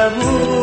amor.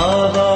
ஆவா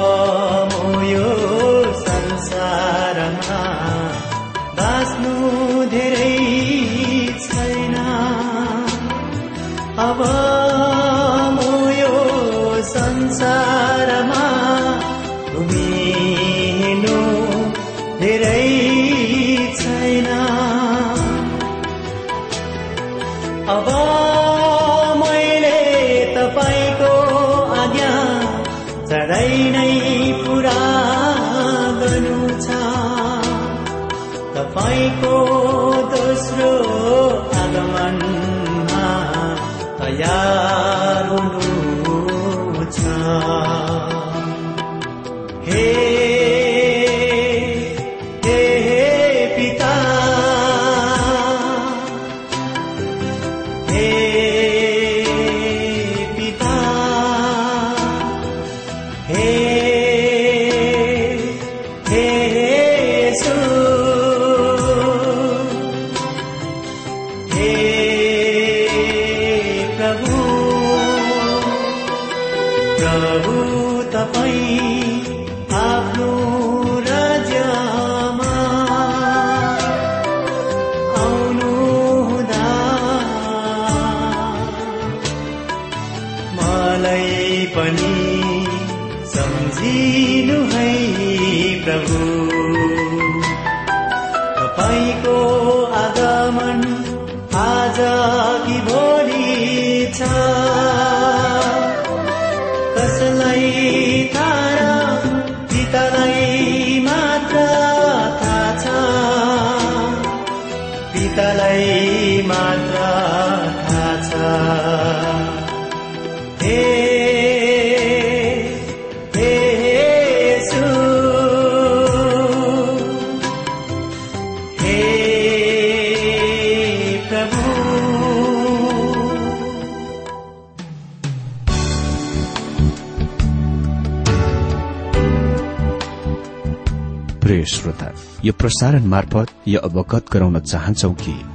श्रोता यो प्रसारण मार्फत यो अवगत गराउन चाहन्छौ कि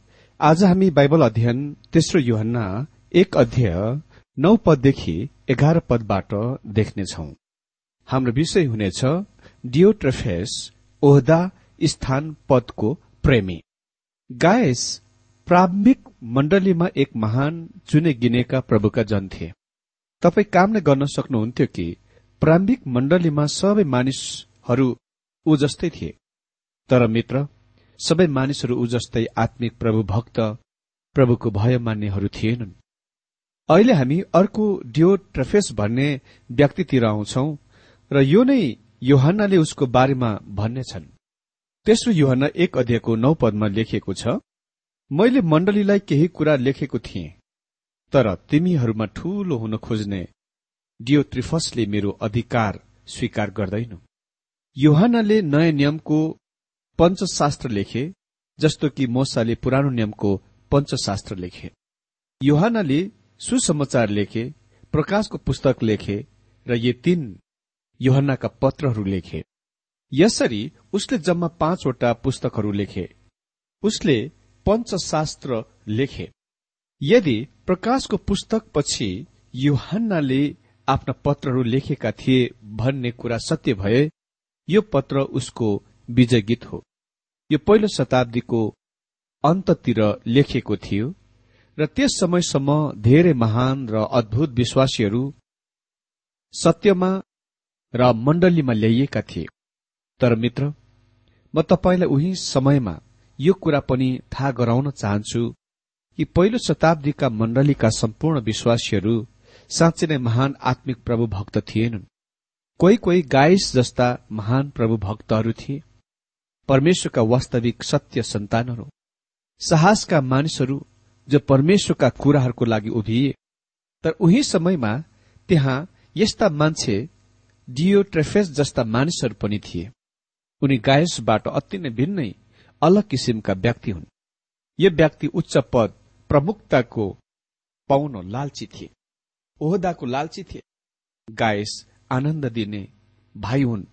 आज हामी बाइबल अध्ययन तेस्रो युहन्ना एक अध्यय नौ पददेखि एघार पदबाट देख्नेछौ। हाम्रो विषय हुनेछ डियोट्रफेस ओहदा स्थान पदको प्रेमी। गायस प्रारम्भिक मण्डलीमा एक महान चुने गिनेका प्रभुका जन थिए। तपाई काम नै गर्न सक्नुहुन्थ्यो कि प्रारम्भिक मण्डलीमा सबै मानिसहरू ऊ जस्तै थिए। तर मित्र सबै मानिसहरू ऊ जस्तै आत्मिक प्रभु भक्त प्रभुको भय मान्नेहरू थिएनन्। अहिले हामी अर्को डियोट्रफेस भन्ने व्यक्तितिर आउँछौ र यो नै योहन्नाले उसको बारेमा भन्नेछन्। तेस्रो योहन्ना एक अध्ययको नौ पदमा लेखिएको छ मैले मण्डलीलाई केही कुरा लेखेको थिएँ तर तिमीहरूमा ठूलो हुन खोज्ने डियोत्रिफसले मेरो अधिकार स्वीकार गर्दैनौ। योहानले नयाँ नियमको पञ्चशास्त्र लेखे जस्तो कि मोसाले पुरानो नियमको पञ्चशास्त्र लेखे। योहानले सुसमाचार लेखे प्रकाशको पुस्तक लेखे र यी तीन योहन्नाका पत्रहरू लेखे। यसरी उसले जम्मा पाँचवटा पुस्तकहरू लेखे। उसले पञ्चशास्त्र लेखे। यदि प्रकाशको पुस्तक पछि युहन्नाले आफ्ना पत्रहरू लेखेका थिए भन्ने कुरा सत्य भए यो पत्र उसको विजय गीत हो। यो पहिलो शताब्दीको अन्ततिर लेखिएको थियो र त्यस समयसम्म धेरै महान र अद्भुत विश्वासीहरू सत्यमा र मण्डलीमा ल्याइएका थिए। तर मित्र म तपाईँलाई उही समयमा यो कुरा पनि थाहा गराउन चाहन्छु कि पहिलो शताब्दीका मण्डलीका सम्पूर्ण विश्वासीहरू साँच्चै नै महान आत्मिक प्रभु भक्त थिएनन्। कोही कोही गाइस जस्ता महान प्रभु भक्तहरू थिए। परमेश्वरका वास्तविक सत्य सन्तानहरू साहसका मानिसहरू जो परमेश्वरका कुराहरूको लागि उभिए तर उही समयमा त्यहाँ यस्ता मान्छे डियोट्रेफेस जस्ता मानिसहरू पनि थिए। उनी गायसबाट अति नै भिन्नै अलग किसिमका व्यक्ति हुन्। यो व्यक्ति उच्च पद प्रमुखताको पाउन लालची थिए ओहदाको लालची थिए। गायस आनन्द दिने भाइ हुन्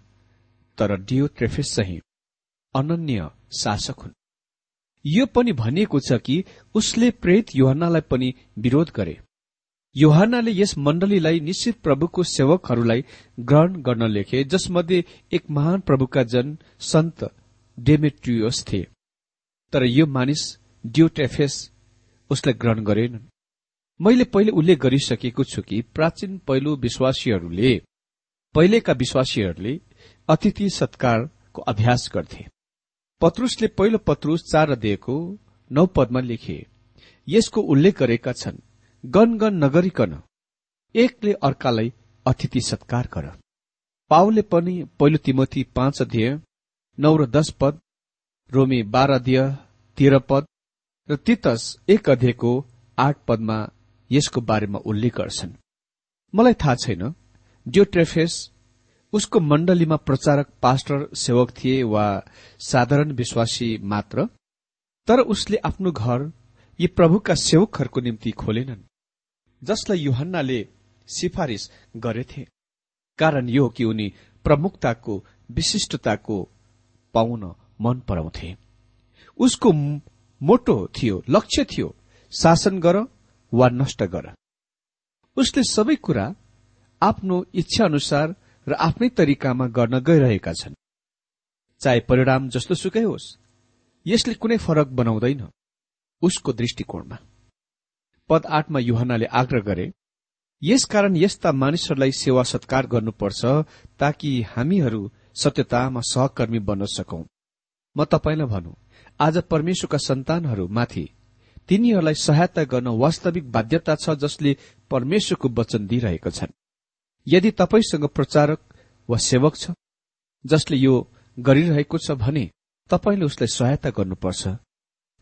तर डियोट्रेफेस चाहिँ अनन्य शासक हुन्। यो पनि भनिएको छ कि उसले प्रेत योहन्नालाई पनि विरोध गरे। योहानाले यस मण्डलीलाई निश्चित प्रभुको सेवकहरूलाई ग्रहण गर्न लेखे जसमध्ये एक महान प्रभुका जन सन्त डेमेट्रियोस थिए। तर यो मानिस ड्युटेफेस उसलाई ग्रहण गरेनन्। मैले पहिले उल्लेख गरिसकेको छु कि प्राचीन पहिलो विश्वासीहरूले पहिलेका विश्वासीहरूले अतिथि सत्कारको अभ्यास गर्थे। पत्रुसले पहिलो पत्रुस चार दिएको नौ पदमा लेखे यसको उल्लेख गरेका छन् गनगन नगरिकन एकले अर्कालाई अतिथि सत्कार गर। पाउले पनि पहिलो तिमोथी पाँच अध्यय नौ र दश पद रोमी बाह्र अध्यय तेह्र पद र तितस एक अध्ययको आठ पदमा यसको बारेमा उल्लेख गर्छन्। मलाई थाहा छैन ड्योट्रेफेस उसको मण्डलीमा प्रचारक पास्टर सेवक थिए वा साधारण विश्वासी मात्र तर उसले आफ्नो घर यी प्रभुका सेवकहरूको निम्ति खोलेनन् जसलाई युहन्नाले सिफारिस गरेथे कारण यो कि उनी प्रमुखताको विशिष्टताको पाउन मन पराउँथे। उसको मोटो थियो लक्ष्य थियो शासन गर वा नष्ट गर। उसले सबै कुरा आफ्नो इच्छा अनुसार र आफ्नै तरिकामा गर्न गइरहेका छन्। चाहे परिणाम जस्तो सुकै होस् यसले कुनै फरक बनाउँदैन उसको दृष्टिकोणमा। पद आठमा युहनाले आग्रह गरे यसकारण यस्ता मानिसहरूलाई सेवा सत्कार गर्नुपर्छ ताकि हामीहरू सत्यतामा सहकर्मी बन्न सकौं। म तपाईँलाई भनौं आज परमेश्वरका सन्तानहरूमाथि तिनीहरूलाई सहायता गर्न वास्तविक बाध्यता छ जसले परमेश्वरको वचन दिइरहेका छन्। यदि तपाईँसँग प्रचारक वा सेवक छ जसले यो गरिरहेको छ भने तपाईँले उसलाई सहायता गर्नुपर्छ।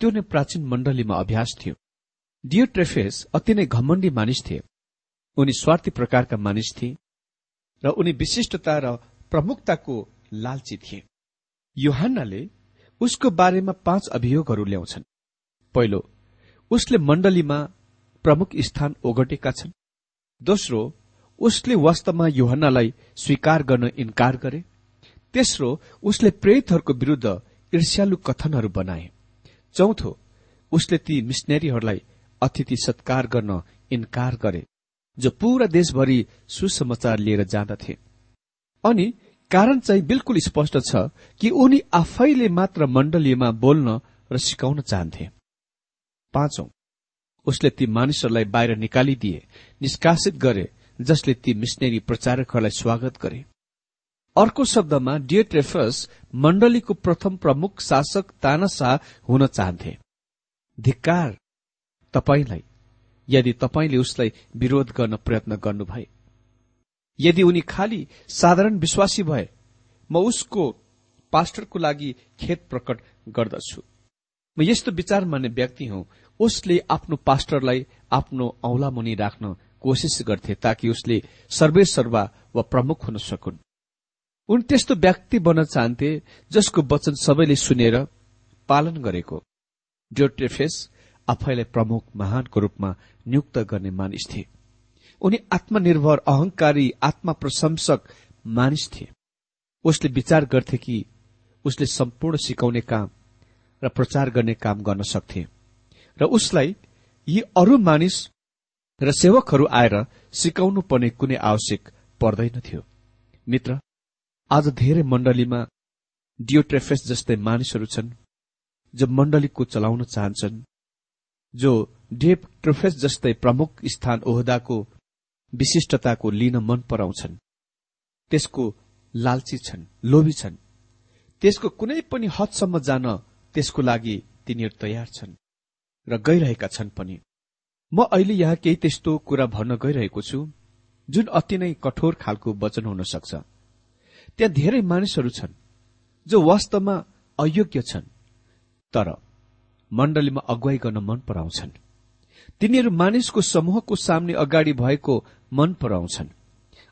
त्यो नै प्राचीन मण्डलीमा अभ्यास थियो। डियोट्रेफेस अति नै घमण्डी मानिस थिए। उनी स्वार्थी प्रकारका मानिस थिए र उनी विशिष्टता र प्रमुखताको लालची थिए। योहान्नाले उसको बारेमा पाँच अभियोगहरू ल्याउँछन्। पहिलो उसले मण्डलीमा प्रमुख स्थान ओगटेका छन्। दोस्रो उसले वास्तवमा योहन्नालाई स्वीकार गर्न इन्कार गरे। तेस्रो उसले प्रेतहरूको विरूद्ध ईर्ष्यालु कथनहरू बनाए। चौथो उसले ती मिसनेरीहरूलाई अतिथि सत्कार गर्न इन्कार गरे जो पूरा देशभरि सुसमाचार लिएर जाँदथे। अनि कारण चाहिँ बिल्कुल स्पष्ट छ कि उनी आफैले मात्र मण्डलीमा बोल्न र सिकाउन चाहन्थे। पाँचौं उसले ती मानिसहरूलाई बाहिर निकालिदिए निष्कासित गरे जसले ती मिसनेरी प्रचारकहरूलाई स्वागत गरे। अर्को शब्दमा डिएट्रेफस मण्डलीको प्रथम प्रमुख शासक तानाशाह हुन चाहन्थे। धिक्कार तपाईँलाई यदि तपाईँले उसलाई विरोध गर्न प्रयत्न गर्नुभए। यदि उनी खालि साधारण विश्वासी भए म उसको पास्टरको लागि खेत प्रकट गर्दछु। म यस्तो विचार मान्ने व्यक्ति हुँ उसले आफ्नो पास्टरलाई आफ्नो औला मुनि राख्न कोसिस गर्थे ताकि उसले सर्वेसर्वा वा प्रमुख हुन सकुन्। उनी त्यस्तो व्यक्ति बन्न चाहन्थे जसको वचन सबैले सुनेर पालन गरेको। ड्योट्रेफेस आफैलाई प्रमुख महानको रूपमा नियुक्त गर्ने मानिस थिए। उनी आत्मनिर्भर अहंकारी आत्मा प्रशंसक मानिस थिए। उसले विचार गर्थे कि उसले सम्पूर्ण सिकाउने काम र प्रचार गर्ने काम गर्न सक्थे। र उसलाई यी अरू मानिस र सेवकहरू आएर सिकाउनु पर्ने कुनै आवश्यक पर्दैनथ्यो मित्र आज धेरै मण्डलीमा डियोट्रेफेस जस्तै मानिसहरू छन् जो मण्डलीको चलाउन चाहन्छन् जो डेभ ट्रोफेस जस्तै प्रमुख स्थान ओहदाको विशिष्टताको लिन मन पराउँछन्। त्यसको लालची छन् लोभी छन्। त्यसको कुनै पनि हदसम्म जान त्यसको लागि तिनीहरू तयार छन् र गइरहेका छन् पनि। म अहिले यहाँ केही त्यस्तो कुरा भन्न गइरहेको छु जुन अति नै कठोर खालको वचन हुन सक्छ। त्यहाँ धेरै मानिसहरू छन् जो वास्तवमा अयोग्य छन् तर मण्डलीमा अगुवाई गर्न मन पराउँछन्। तिनीहरू मानिसको समूहको सामने अगाडि भएको मन पराउँछन्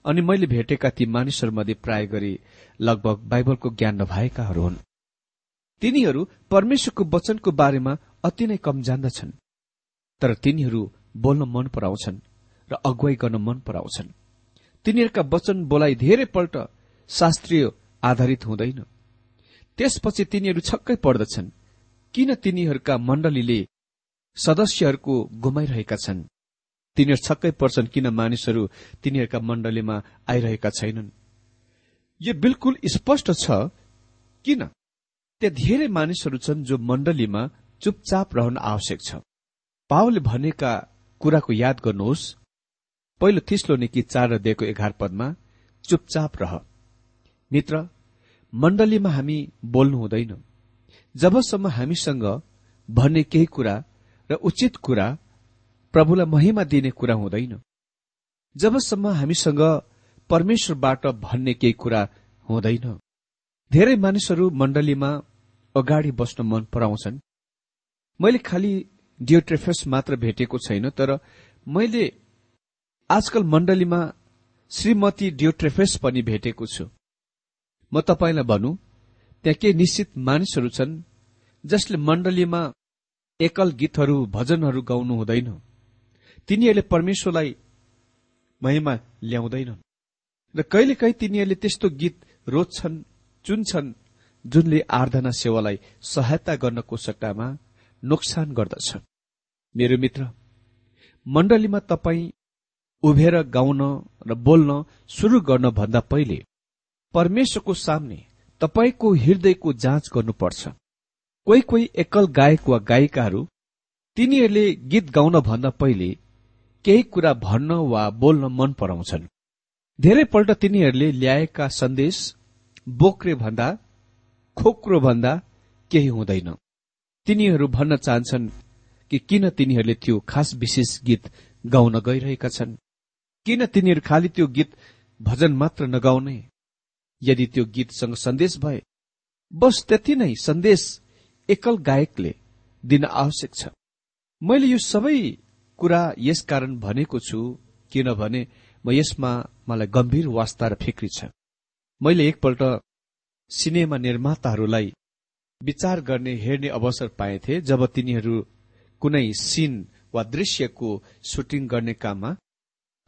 अनि मैले भेटेका ती मानिसहरूमध्ये प्राय गरी लगभग बाइबलको ज्ञान नभएकाहरू हुन्। तिनीहरू परमेश्वरको वचनको बारेमा अति नै कम जान्दछन्। तर तिनीहरू बोल्न मन पराउँछन् र अगुवाई गर्न मन पराउँछन्। तिनीहरूका वचन बोलाइ धेरैपल्ट शास्त्रीय आधारित हुँदैन। त्यसपछि तिनीहरू छक्कै पर्दछन् किन तिनीहरूका मण्डलीले सदस्यहरूको गुमाइरहेका छन्? तिनीहरू छक्कै पर्छन् किन मानिसहरू तिनीहरूका मण्डलीमा आइरहेका छैनन्? यो बिल्कुल स्पष्ट छ किन? त्यहाँ धेरै मानिसहरू छन् जो मण्डलीमा चुपचाप रहन आवश्यक छ। पावलले भनेका कुराको याद गर्नुहोस्। पहिलो थिस्लो निकी चार र दिएको एघार पदमा चुपचाप रह। मित्र मण्डलीमा हामी बोल्नु हुँदैन। जबसम्म हामीसँग भन्ने केही कुरा र उचित कुरा प्रभुलाई महिमा दिने कुरा हुँदैन। जबसम्म हामीसँग परमेश्वरबाट भन्ने केही कुरा हुँदैन। धेरै मानिसहरू मण्डलीमा अगाडि बस्न मन पराउँछन्। मैले खालि डियोट्रेफस मात्र भेटेको छैन तर मैले आजकल मण्डलीमा श्रीमती डियोट्रेफेस पनि भेटेको छु। म तपाईँलाई भनौँ त्यहाँ के निश्चित मानिसहरू छन् जसले मण्डलीमा एकल गीतहरू भजनहरू गाउनु हुँदैन। तिनीहरूले परमेश्वरलाई महिमा ल्याउँदैनन् र कहिलेकाहीँ तिनीहरूले त्यस्तो गीत रोज्छन् चुन्छन् जुनले आराधना सेवालाई सहायता गर्नको सट्टामा नोक्सान गर्दछ। मेरो मित्र मण्डलीमा तपाईँ उभेर गाउन र बोल्न सुरु गर्नभन्दा पहिले परमेश्वरको सामने तपाईँको हृदयको जाँच गर्नुपर्छ। कोही कोही एकल गायक वा गायिकाहरू तिनीहरूले गीत गाउन भन्दा पहिले केही कुरा भन्न वा बोल्न मन पराउँछन्। धेरैपल्ट तिनीहरूले ल्याएका सन्देश बोक्रे भन्दा खोक्रो भन्दा केही हुँदैन। तिनीहरू भन्न चाहन्छन् कि किन तिनीहरूले त्यो खास विशेष गीत गाउन गइरहेका छन्? किन तिनीहरू खालि त्यो गीत भजन मात्र नगाउने? यदि त्यो गीतसँग सन्देश भए बस त्यति नै सन्देश एकल गायकले दिन आवश्यक छ। मैले यो सबै कुरा यसकारण भनेको छु किनभने म यसमा मलाई गम्भीर वास्ता र फिक्री छ। मैले एकपल्ट सिनेमा निर्माताहरूलाई विचार गर्ने हेर्ने अवसर पाएथे जब तिनीहरू कुनै सिन वा दृश्यको सुटिङ गर्ने काममा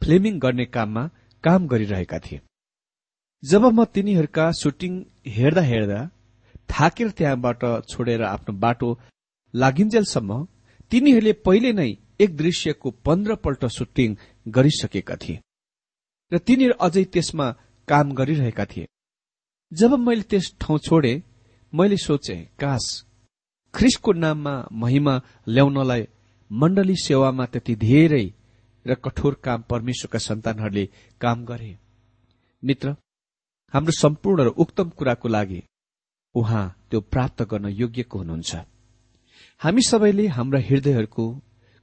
फिल्मिङ गर्ने काममा काम गरिरहेका थिए। जब म तिनीहरूका सुटिङ हेर्दा हेर्दा थाकेर त्यहाँबाट छोडेर आफ्नो बाटो लागिन्जेलसम्म तिनीहरूले पहिले नै एक दृश्यको पन्ध्रपल्ट सुटिङ गरिसकेका थिए र तिनीहरू अझै त्यसमा काम गरिरहेका थिए। जब मैले त्यस ठाउँ छोडे मैले सोचे काश ख्रिसको नाममा महिमा ल्याउनलाई मण्डली सेवामा त्यति धेरै र कठोर काम परमेश्वरका सन्तानहरूले काम गरे। मित्र हाम्रो सम्पूर्ण र उक्तम कुराको लागि उहाँ त्यो प्राप्त गर्न योग्यको हुनुहुन्छ। हामी सबैले हाम्रा हृदयहरूको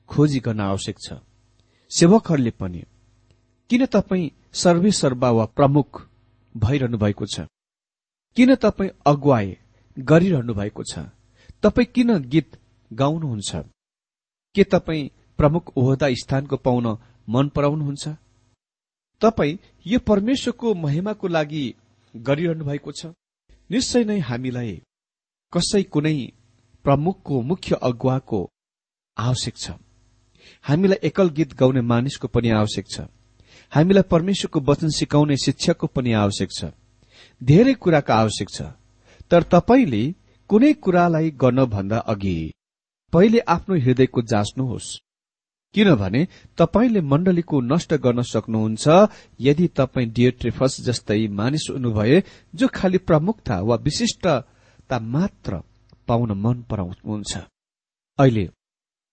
खोजी गर्न आवश्यक छ। सेवकहरूले पनि। किन तपाईँ सर्वेसर्वा वा प्रमुख भइरहनु भएको छ? किन तपाईँ अगुवाई गरिरहनु भएको छ। तपाईँ किन गीत गाउनुहुन्छ? के तपाईँ प्रमुख ओहदा स्थानको पाउन मन पराउनुहुन्छ? तपाईँ यो परमेश्वरको महिमाको लागि गरिरहनु भएको छ? निश्चय नै हामीलाई कसै कुनै प्रमुखको मुख्य अगुवाको आवश्यक छ। हामीलाई एकल गीत गाउने मानिसको पनि आवश्यक छ। हामीलाई परमेश्वरको वचन सिकाउने शिक्षकको पनि आवश्यक छ। धेरै कुराको आवश्यक छ। तर तपाईँले कुनै कुरालाई गर्नभन्दा अघि पहिले आफ्नो हृदयको जाँच्नुहोस्। किनभने तपाईँले मण्डलीको नष्ट गर्न सक्नुहुन्छ यदि तपाईँ डियोट्रिफस जस्तै मानिस हुनुभए जो खालि प्रमुखता वा विशिष्टता मात्र पाउन मन पराउनुहुन्छ। अहिले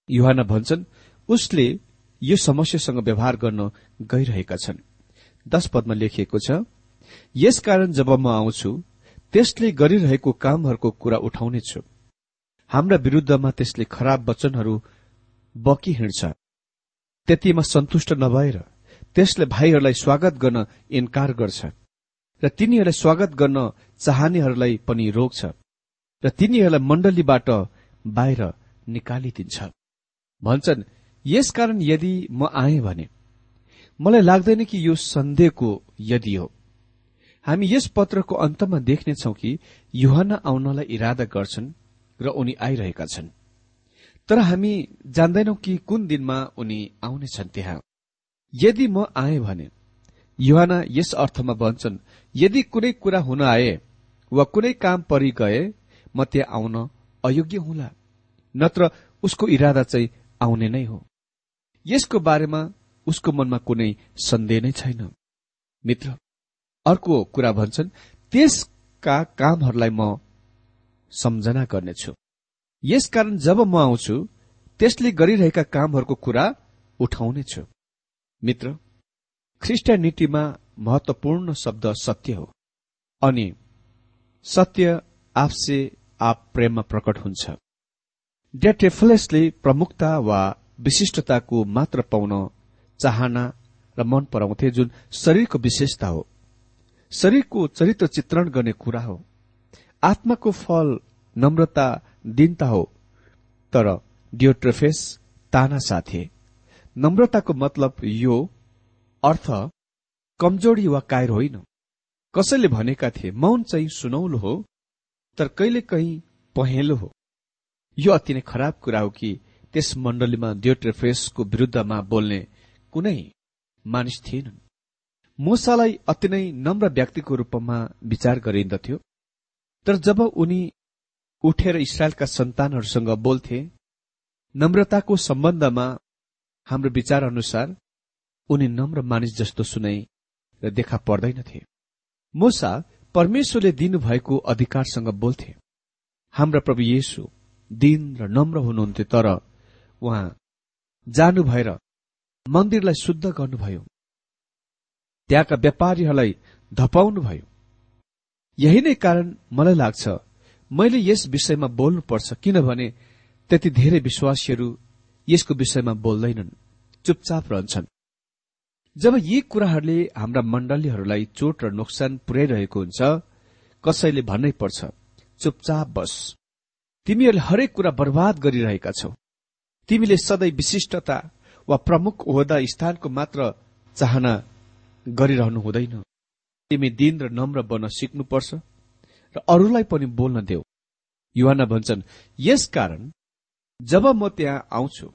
युहाना भन्छन् उसले यो समस्यासँग व्यवहार गर्न गइरहेका छन्। दश पदमा लेखिएको छ यसकारण जब म आउँछु त्यसले गरिरहेको कामहरूको कुरा उठाउनेछु हाम्रा विरूद्धमा त्यसले खराब वचनहरू बकी हिँड्छ। त्यतिमा सन्तुष्ट नभएर त्यसले भाइहरूलाई स्वागत गर्न इन्कार गर्छ र तिनीहरूलाई स्वागत गर्न चाहनेहरूलाई पनि रोक्छ र तिनीहरूलाई मण्डलीबाट बाहिर निकालिदिन्छ। भन्छन् यसकारण यदि म आए भने मलाई लाग्दैन कि यो सन्देहको यदि हो। हामी यस पत्रको अन्तमा देख्नेछौ कि युहना आउनलाई इरादा गर्छन् र उनी आइरहेका छन्। तर हामी जान्दैनौ कि कुन दिनमा उनी आउनेछन् त्यहाँ। यदि म आए भने युहाना यस अर्थमा भन्छन् यदि कुनै कुरा हुन आए वा कुनै काम परि गए म त्यहाँ आउन अयोग्य हुला। नत्र उसको इरादा चाहिँ आउने नै हो। यसको बारेमा उसको मनमा कुनै सन्देह नै छैन। मित्र अर्को कुरा भन्छन् त्यसका कामहरूलाई म सम्झना गर्नेछु। यसकारण जब म आउँछु त्यसले गरिरहेका कामहरूको कुरा उठाउनेछु। मित्र ख्रिस्टियानिटीमा महत्वपूर्ण शब्द सत्य हो अनि सत्य आपसे आप प्रेममा प्रकट हुन्छ। डेटेफलेसले प्रमुखता वा विशिष्टताको मात्र पाउन चाहना र मन पराउँथे जुन शरीरको विशेषता हो। शरीरको चरित्र चित्रण गर्ने कुरा हो। आत्माको फल नम्रता दिनता हो। तर डियोट्रोफेस ताना साथे। नम्रताको मतलब यो अर्थ कमजोरी वा कायर होइन। कसैले भनेका थिए मौन चाहिँ सुनौलो हो तर कहिले कहीँ पहेँलो हो। यो अति नै खराब कुरा हो कि त्यस मण्डलीमा डियोट्रोफेसको विरूद्धमा बोल्ने कुनै मानिस थिएनन्। मोसालाई अति नै नम्र व्यक्तिको रूपमा विचार गरिन्दथ्यो। तर जब उनी उठेर इसरायलका सन्तानहरूसँग बोल्थे नम्रताको सम्बन्धमा हाम्रो विचार अनुसार उनी नम्र मानिस जस्तो सुनै र देखा पर्दैनथे। मोसा परमेश्वरले दिनुभएको अधिकारसँग बोल्थे। हाम्रा प्रभु येशु दिन र नम्र हुनुहुन्थ्यो तर उहाँ जानु भएर मन्दिरलाई शुद्ध गर्नुभयो। त्यहाँका व्यापारीहरूलाई धपाउनुभयो। यही नै कारण मलाई लाग्छ मैले यस विषयमा बोल्नुपर्छ किनभने त्यति धेरै विश्वासीहरू यसको विषयमा बोल्दैनन् चुपचाप रहन्छन्। जब यी कुराहरूले हाम्रा मण्डलीहरूलाई चोट र नोक्सान पुर्याइरहेको हुन्छ कसैले भन्नै पर्छ चुपचाप बस। तिमीहरूले हरेक कुरा बर्बाद गरिरहेका छौ। तिमीले सधैँ विशिष्टता वा प्रमुख ओहदा स्थानको मात्र चाहना गरिरहनु हुँदैन। तिमी दिन र नम्र बन्न सिक्नुपर्छ र अरूलाई पनि बोल्न देऊ। युवाना भन्छन् यस कारण जब म त्यहाँ आउँछु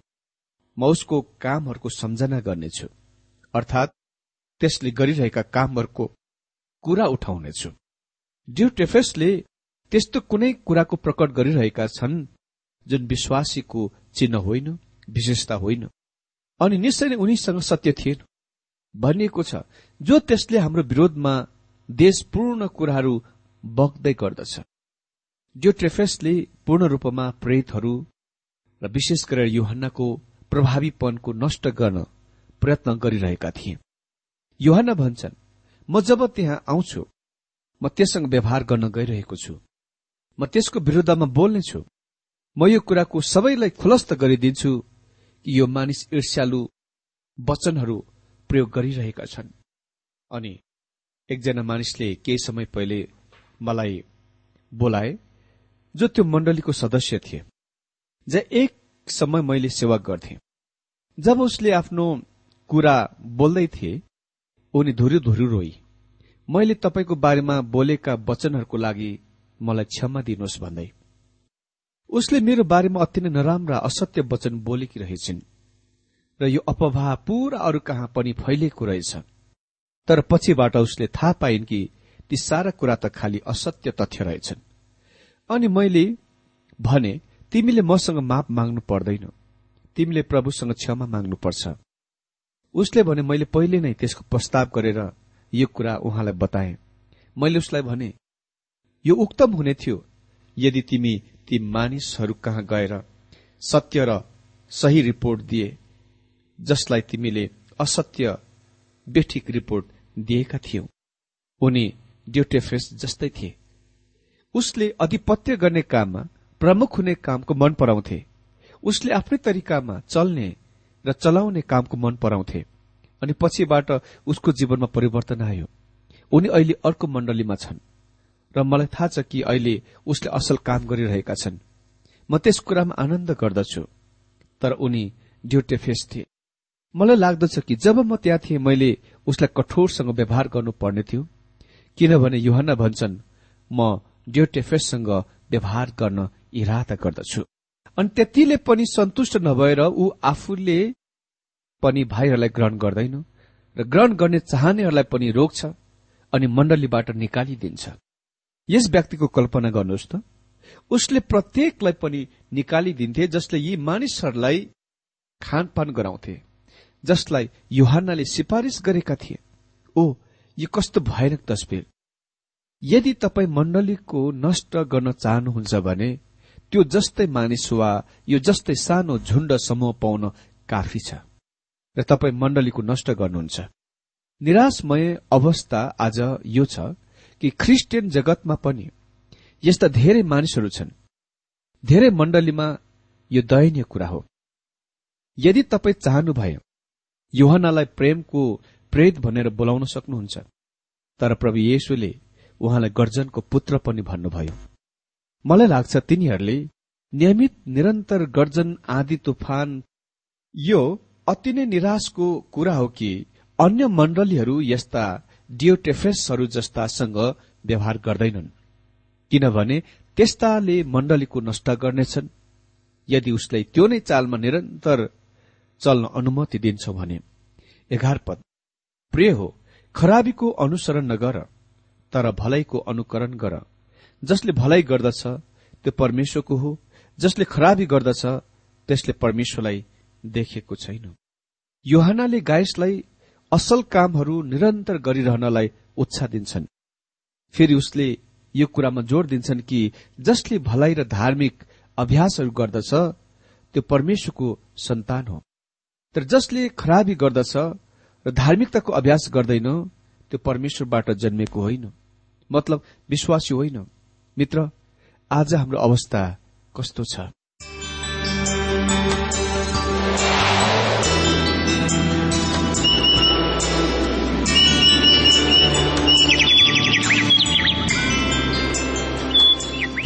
म उसको कामहरूको सम्झना गर्नेछु अर्थात् त्यसले गरिरहेका कामहरूको कुरा उठाउनेछु। ड्युटेफेसले त्यस्तो कुनै कुराको प्रकट गरिरहेका छन् जुन विश्वासीको चिन्ह होइन विशेषता होइन। अनि निश्चय नै उनीसँग सत्य थिएन। भनिएको छ जो त्यसले हाम्रो विरोधमा देशपूर्ण कुराहरू बग्दै गर्दछ। जो ट्रेफेसले पूर्ण रूपमा प्रेतहरू र विशेष गरेर युहन्नाको प्रभावीपनको नष्ट गर्न प्रयत्न गरिरहेका थिए। युहन्ना भन्छन् म जब त्यहाँ आउँछु म त्यससँग व्यवहार गर्न गइरहेको छु। म त्यसको विरुद्धमा बोल्नेछु म यो कुराको सबैलाई खुलस्त गरिदिन्छु कि यो मानिस ईर्ष्यालु वचनहरू प्रयोग गरिरहेका छन्। अनि एकजना मानिसले केही समय पहिले मलाई बोलाए जो त्यो मण्डलीको सदस्य थिए ज एक समय मैले सेवा गर्थे। जब उसले आफ्नो कुरा बोल्दै थिए उनी धुरु धुरु रोई मैले तपाईँको बारेमा बोलेका वचनहरूको लागि मलाई क्षमा दिनुहोस् भन्दै। उसले मेरो बारेमा अति नै नराम्रा असत्य वचन बोलेकी रहेछन्। र यो अपवाह पूरा अरू कहाँ पनि फैलिएको रहेछ। तर पछिबाट उसले थाहा पाइन् कि ती सारा कुरा त खालि असत्य तथ्य रहेछन्। अनि मैले भने तिमीले मसँग माप माग्नु पर्दैन। तिमीले प्रभुसँग क्षमा माग्नुपर्छ। उसले भने मैले पहिले नै त्यसको प्रस्ताव गरेर यो कुरा उहाँलाई बताए। मैले उसलाई भने यो उक्तम हुने थियो। यदि तिमी ती मानिसहरू कहाँ गएर सत्य र सही रिपोर्ट दिए जसलाई तिमीले असत्य बेठिक रिपोर्ट दिएका थियौ। उनी ड्युटेफेस जस्तै थिए। उसले अधिपत्य गर्ने काममा प्रमुख हुने कामको मन पराउँथे। उसले आफ्नै तरिकामा चल्ने र चलाउने कामको मन पराउँथे अनि पछिबाट उसको जीवनमा परिवर्तन आयो। उनी अहिले अर्को मण्डलीमा छन् र मलाई थाहा छ कि अहिले उसले असल काम गरिरहेका छन्। म त्यस कुरामा आनन्द गर्दछु। तर उनी ड्युटेफेस थिए। मलाई लाग्दछ कि जब म त्यहाँ थिएँ मैले उसलाई कठोरसँग व्यवहार गर्नुपर्ने थियो। किनभने युहना भन्छन् म ड्युटेफेससँग व्यवहार गर्न इरादा गर्दछु। अनि त्यतिले पनि सन्तुष्ट नभएर ऊ आफूले पनि भाइहरूलाई ग्रहण गर्दैन र ग्रहण गर्ने चाहनेहरूलाई पनि रोक्छ अनि मण्डलीबाट निकालिदिन्छ। यस व्यक्तिको कल्पना गर्नुहोस् त। उसले प्रत्येकलाई पनि निकालिदिन्थे जसले यी मानिसहरूलाई खानपान गराउँथे। जसलाई युहानले सिफारिस गरेका थिए। ओ यो कस्तो भयानक तस्विर यदि तपाईँ मण्डलीको नष्ट गर्न चाहनुहुन्छ भने त्यो जस्तै मानिस वा यो जस्तै सानो झुण्ड समूह पाउन काफी छ र तपाईँ मण्डलीको नष्ट गर्नुहुन्छ। निराशमय अवस्था आज यो छ कि ख्रिस्टियन जगतमा पनि यस्ता धेरै मानिसहरू छन्। धेरै मण्डलीमा यो दयनीय कुरा हो। यदि तपाईँ चाहनुभयो युहनालाई प्रेमको प्रेत भनेर बोलाउन सक्नुहुन्छ। तर प्रभु येशुले उहाँलाई गर्जनको पुत्र पनि भन्नुभयो। मलाई लाग्छ तिनीहरूले नियमित निरन्तर गर्जन आदि तुफान यो अति नै निराशको कुरा हो कि अन्य मण्डलीहरू यस्ता डियोटेफेसहरू जस्तासँग व्यवहार गर्दैनन्। किनभने त्यस्ताले मण्डलीको नष्ट गर्नेछन्। यदि उसलाई त्यो नै चालमा निरन्तर चल्न अनुमति दिन्छौ भने। एघार पद। प्रिय हो खराबीको अनुसरण नगर तर भलाइको अनुकरण गर। जसले भलाइ गर्दछ त्यो परमेश्वरको हो। जसले खराबी गर्दछ त्यसले परमेश्वरलाई देखेको छैन। योहानाले गायसलाई असल कामहरू निरन्तर गरिरहनलाई उत्साह दिन्छन्। फेरि उसले यो कुरामा जोड़ दिन्छन् कि जसले भलाइ र धार्मिक अभ्यासहरू गर्दछ त्यो परमेश्वरको सन्तान हो। तर जसले खराबी गर्दछ र धार्मिकताको अभ्यास गर्दैन त्यो परमेश्वरबाट जन्मेको होइन। मतलब विश्वासी होइन। मित्र आज हाम्रो अवस्था कस्तो छ?